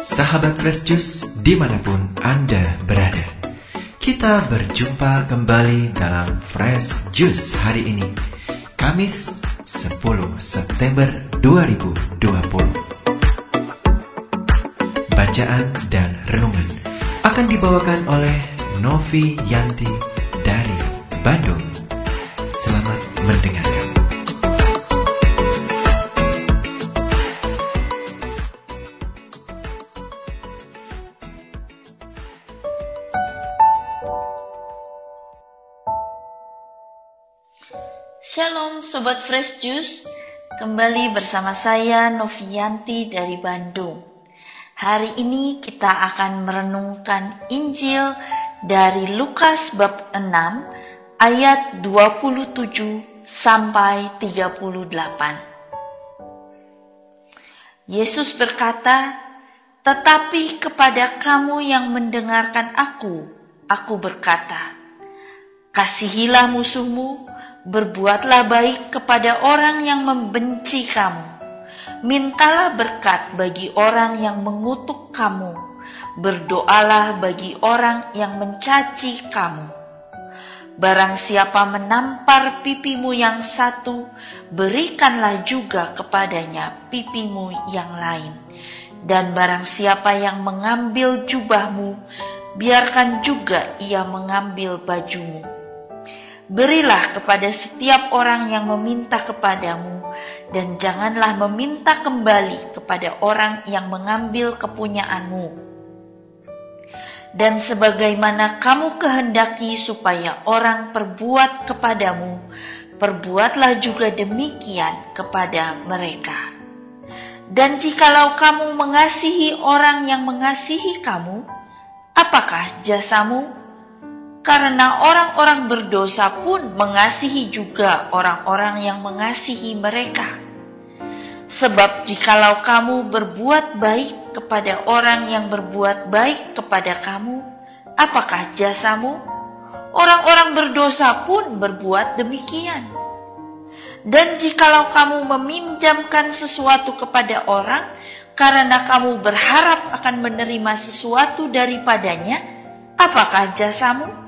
Sahabat Fresh Juice di mana pun Anda berada Kita berjumpa kembali dalam Fresh Juice hari ini Kamis 10 September 2020 Bacaan dan renungan akan dibawakan oleh Novi Yanti dari Bandung. Selamat mendengarkan Fresh Juice, kembali bersama saya Novianti dari Bandung. Hari ini kita akan merenungkan Injil dari Lukas bab 6 ayat 27 sampai 38. Yesus berkata, "Tetapi kepada kamu yang mendengarkan aku, aku berkata, kasihilah musuhmu, Berbuatlah baik kepada orang yang membenci kamu. Mintalah berkat bagi orang yang mengutuk kamu. Berdoalah bagi orang yang mencaci kamu. Barang siapa menampar pipimu yang satu, berikanlah juga kepadanya pipimu yang lain. Dan barang siapa yang mengambil jubahmu, biarkan juga ia mengambil bajumu Berilah kepada setiap orang yang meminta kepadamu, dan janganlah meminta kembali kepada orang yang mengambil kepunyaanmu. Dan sebagaimana kamu kehendaki supaya orang perbuat kepadamu, perbuatlah juga demikian kepada mereka. Dan jikalau kamu mengasihi orang yang mengasihi kamu, apakah jasamu? Karena orang-orang berdosa pun mengasihi juga orang-orang yang mengasihi mereka. Sebab jikalau kamu berbuat baik kepada orang yang berbuat baik kepada kamu, apakah jasamu? Orang-orang berdosa pun berbuat demikian. Dan jikalau kamu meminjamkan sesuatu kepada orang, karena kamu berharap akan menerima sesuatu daripadanya, apakah jasamu?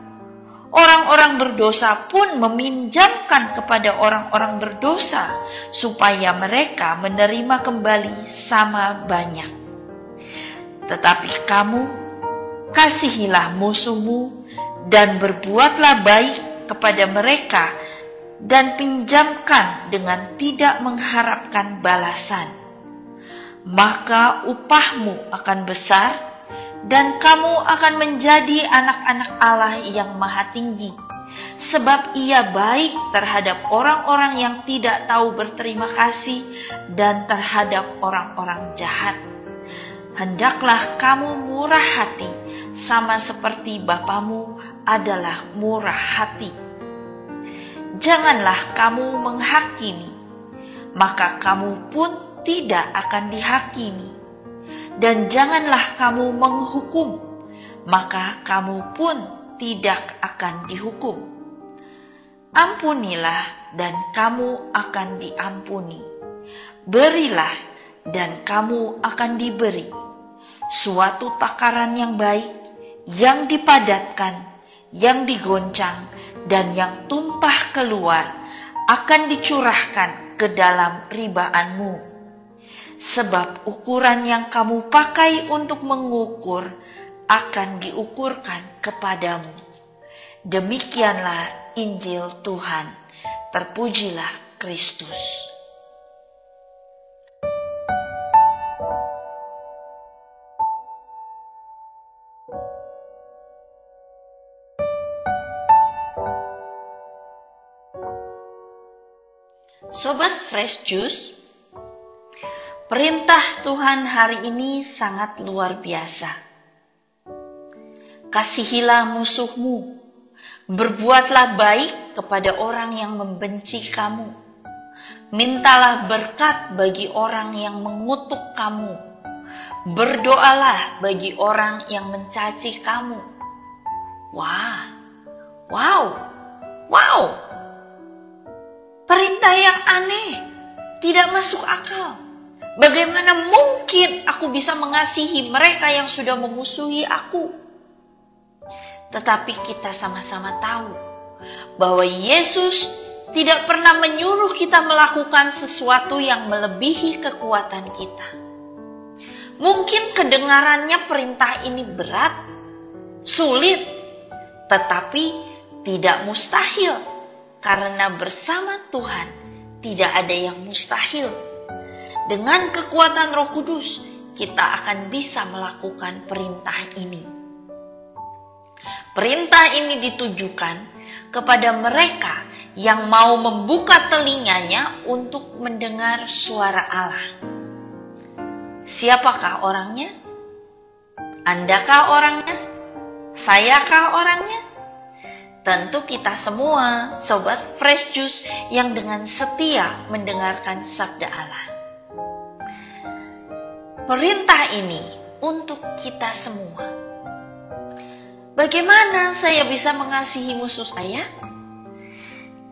Orang-orang berdosa pun meminjamkan kepada orang-orang berdosa supaya mereka menerima kembali sama banyak. Tetapi kamu kasihilah musuhmu dan berbuatlah baik kepada mereka dan pinjamkan dengan tidak mengharapkan balasan. Maka upahmu akan besar dan kamu akan menjadi anak-anak Allah yang maha tinggi. Sebab ia baik terhadap orang-orang yang tidak tahu berterima kasih dan terhadap orang-orang jahat. Hendaklah kamu murah hati, sama seperti Bapamu adalah murah hati. Janganlah kamu menghakimi, maka kamu pun tidak akan dihakimi dan janganlah kamu menghukum, maka kamu pun tidak akan dihukum. Ampunilah, dan kamu akan diampuni. Berilah, dan kamu akan diberi. Suatu takaran yang baik, yang dipadatkan, yang digoncang, dan yang tumpah keluar, akan dicurahkan ke dalam ribaanmu sebab ukuran yang kamu pakai untuk mengukur akan diukurkan kepadamu. Demikianlah Injil Tuhan. Terpujilah Kristus. Sobat Fresh Juice, Perintah Tuhan hari ini sangat luar biasa. Kasihilah musuhmu, berbuatlah baik kepada orang yang membenci kamu. Mintalah berkat bagi orang yang mengutuk kamu. Berdoalah bagi orang yang mencaci kamu. Wah, wow, wow. Perintah yang aneh tidak masuk akal. Bagaimana mungkin aku bisa mengasihi mereka yang sudah memusuhi aku? Tetapi kita sama-sama tahu bahwa Yesus tidak pernah menyuruh kita melakukan sesuatu yang melebihi kekuatan kita. Mungkin kedengarannya perintah ini berat, sulit, tetapi tidak mustahil karena bersama Tuhan tidak ada yang mustahil dengan kekuatan Roh Kudus, kita akan bisa melakukan perintah ini. Perintah ini ditujukan kepada mereka yang mau membuka telinganya untuk mendengar suara Allah. Siapakah orangnya? Andakah orangnya? Sayakah orangnya? Tentu kita semua, sobat fresh juice yang dengan setia mendengarkan sabda Allah. Perintah ini untuk kita semua. Bagaimana saya bisa mengasihi musuh saya?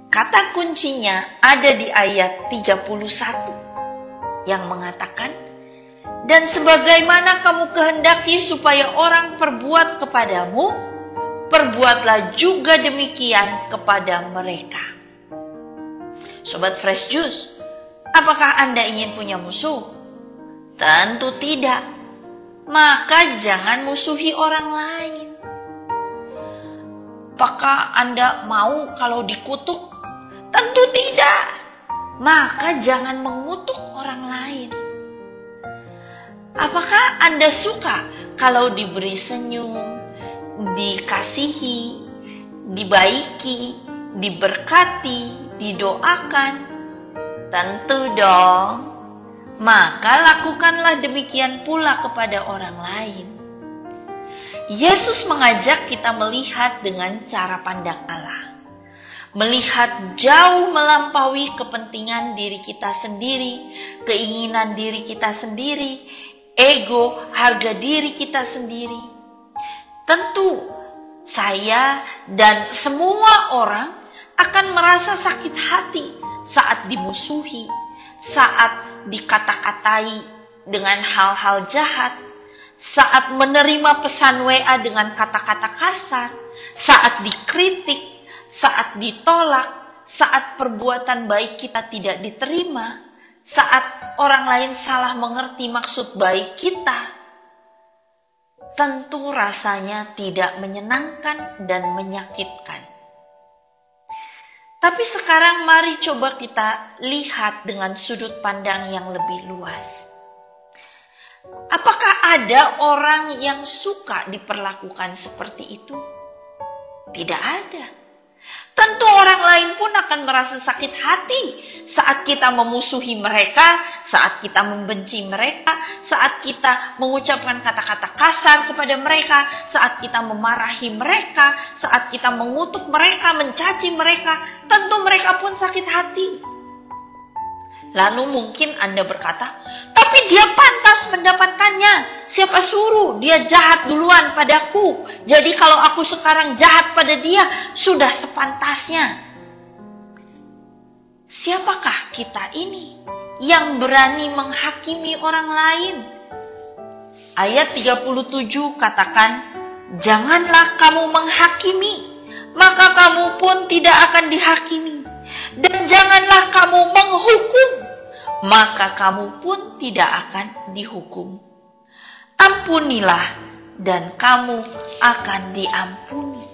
Kata kuncinya ada di ayat 31 yang mengatakan, Dan sebagaimana kamu kehendaki supaya orang perbuat kepadamu, perbuatlah juga demikian kepada mereka. Sobat Fresh Juice, apakah Anda ingin punya musuh? Tentu tidak. Maka jangan musuhi orang lain. Apakah Anda mau kalau dikutuk? Tentu tidak. Maka jangan mengutuk orang lain. Apakah Anda suka kalau diberi senyum, dikasihi, dibaiki, diberkati, didoakan? Tentu dong maka lakukanlah demikian pula kepada orang lain. Yesus mengajak kita melihat dengan cara pandang Allah, melihat jauh melampaui kepentingan diri kita sendiri, keinginan diri kita sendiri, ego, harga diri kita sendiri. Tentu, saya dan semua orang akan merasa sakit hati saat dimusuhi, saat dikata-katai dengan hal-hal jahat, saat menerima pesan WA dengan kata-kata kasar, saat dikritik, saat ditolak, saat perbuatan baik kita tidak diterima, saat orang lain salah mengerti maksud baik kita, tentu rasanya tidak menyenangkan dan menyakitkan. Tapi sekarang mari coba kita lihat dengan sudut pandang yang lebih luas. Apakah ada orang yang suka diperlakukan seperti itu? Tidak ada. Tentu orang lain pun akan merasa sakit hati saat kita memusuhi mereka, saat kita membenci mereka, saat kita mengucapkan kata-kata kasar kepada mereka, saat kita memarahi mereka, saat kita mengutuk mereka, mencaci mereka. Tentu mereka pun sakit hati. Lalu mungkin Anda berkata, tapi dia pantas mendapatkannya. Siapa suruh dia jahat duluan padaku. Jadi kalau aku sekarang jahat pada dia, sudah sepantasnya. Siapakah kita ini yang berani menghakimi orang lain? Ayat 37 katakan, Janganlah kamu menghakimi, maka kamu pun tidak akan dihakimi. Dan janganlah kamu menghukum, maka kamu pun tidak akan dihukum. Ampunilah dan kamu akan diampuni.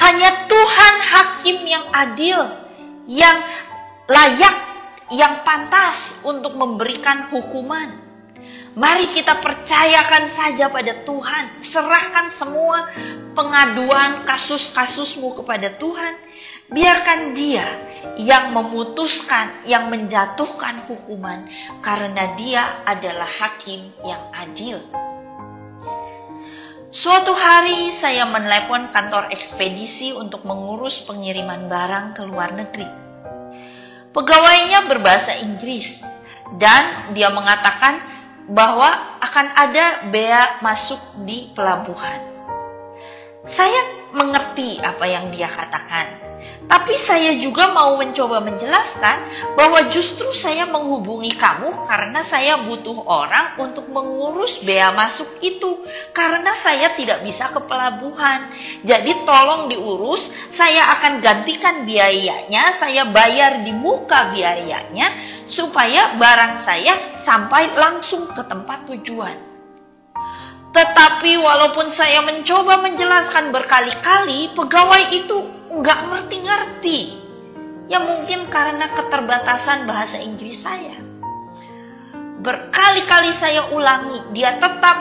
Hanya Tuhan hakim yang adil, yang layak, yang pantas untuk memberikan hukuman. Mari kita percayakan saja pada Tuhan, serahkan semua pengaduan kasus-kasusmu kepada Tuhan. Biarkan Dia yang memutuskan, yang menjatuhkan hukuman, karena Dia adalah hakim yang adil. Suatu hari saya menelepon kantor ekspedisi untuk mengurus pengiriman barang ke luar negeri. Pegawainya berbahasa Inggris dan dia mengatakan bahwa akan ada bea masuk di pelabuhan. Saya mengerti apa yang dia katakan. Tapi saya juga mau mencoba menjelaskan bahwa justru saya menghubungi kamu karena saya butuh orang untuk mengurus bea masuk itu. Karena saya tidak bisa ke pelabuhan. Jadi tolong diurus, saya akan gantikan biayanya, saya bayar di muka biayanya supaya barang saya sampai langsung ke tempat tujuan. Tetapi walaupun saya mencoba menjelaskan berkali-kali, pegawai itu nggak ngerti-ngerti. Ya mungkin karena keterbatasan bahasa Inggris saya. Berkali-kali saya ulangi, dia tetap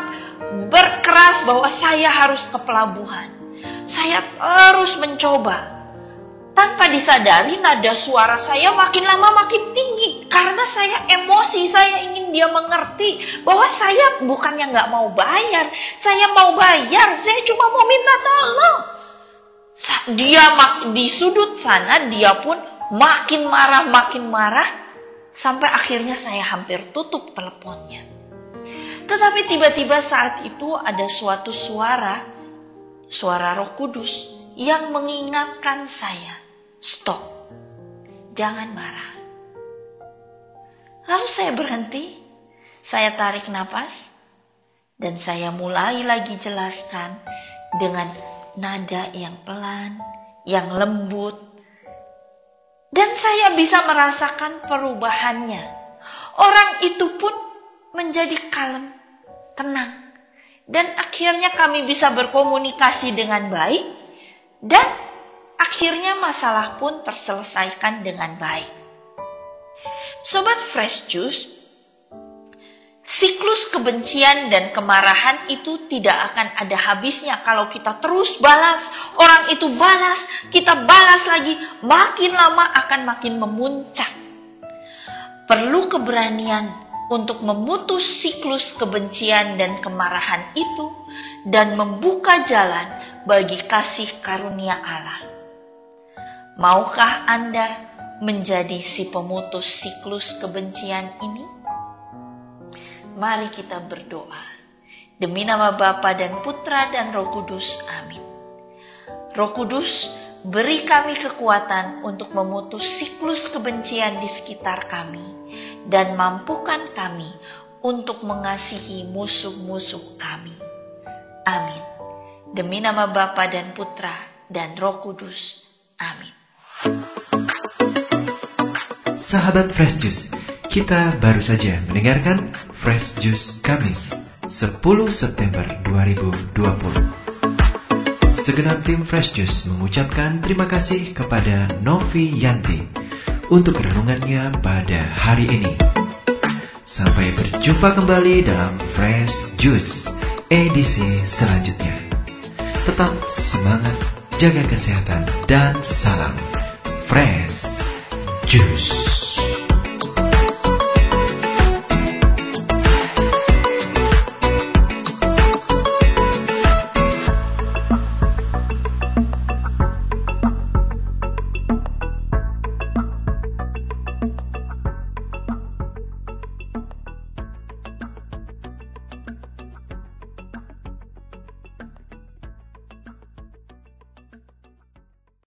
berkeras bahwa saya harus ke pelabuhan. Saya terus mencoba, tanpa disadari nada suara saya makin lama makin tinggi karena saya emosi, saya ingin dia mengerti bahwa saya bukannya nggak mau bayar, saya mau bayar, saya cuma mau minta tolong. Dia di sudut sana dia pun makin marah, makin marah sampai akhirnya saya hampir tutup teleponnya. Tetapi tiba-tiba saat itu ada suatu suara, suara Roh Kudus yang mengingatkan saya Stop. Jangan marah. Lalu saya berhenti, saya tarik nafas, dan saya mulai lagi jelaskan dengan nada yang pelan, yang lembut, dan saya bisa merasakan perubahannya. Orang itu pun menjadi kalem, tenang, dan akhirnya kami bisa berkomunikasi dengan baik, dan akhirnya masalah pun terselesaikan dengan baik. Sobat Fresh Juice, siklus kebencian dan kemarahan itu tidak akan ada habisnya kalau kita terus balas, orang itu balas, kita balas lagi, makin lama akan makin memuncak. Perlu keberanian untuk memutus siklus kebencian dan kemarahan itu dan membuka jalan bagi kasih karunia Allah. Maukah Anda menjadi si pemutus siklus kebencian ini? Mari kita berdoa. Demi nama Bapa dan Putra dan Roh Kudus. Amin. Roh Kudus, beri kami kekuatan untuk memutus siklus kebencian di sekitar kami dan mampukan kami untuk mengasihi musuh-musuh kami. Amin. Demi nama Bapa dan Putra dan Roh Kudus. Amin. Sahabat Fresh Juice, kita baru saja mendengarkan Fresh Juice Kamis 10 September 2020. Segenap tim Fresh Juice mengucapkan terima kasih kepada Novi Yanti untuk renungannya pada hari ini. Sampai berjumpa kembali dalam Fresh Juice edisi selanjutnya. Tetap semangat, jaga kesehatan, dan salam Fresh Juice.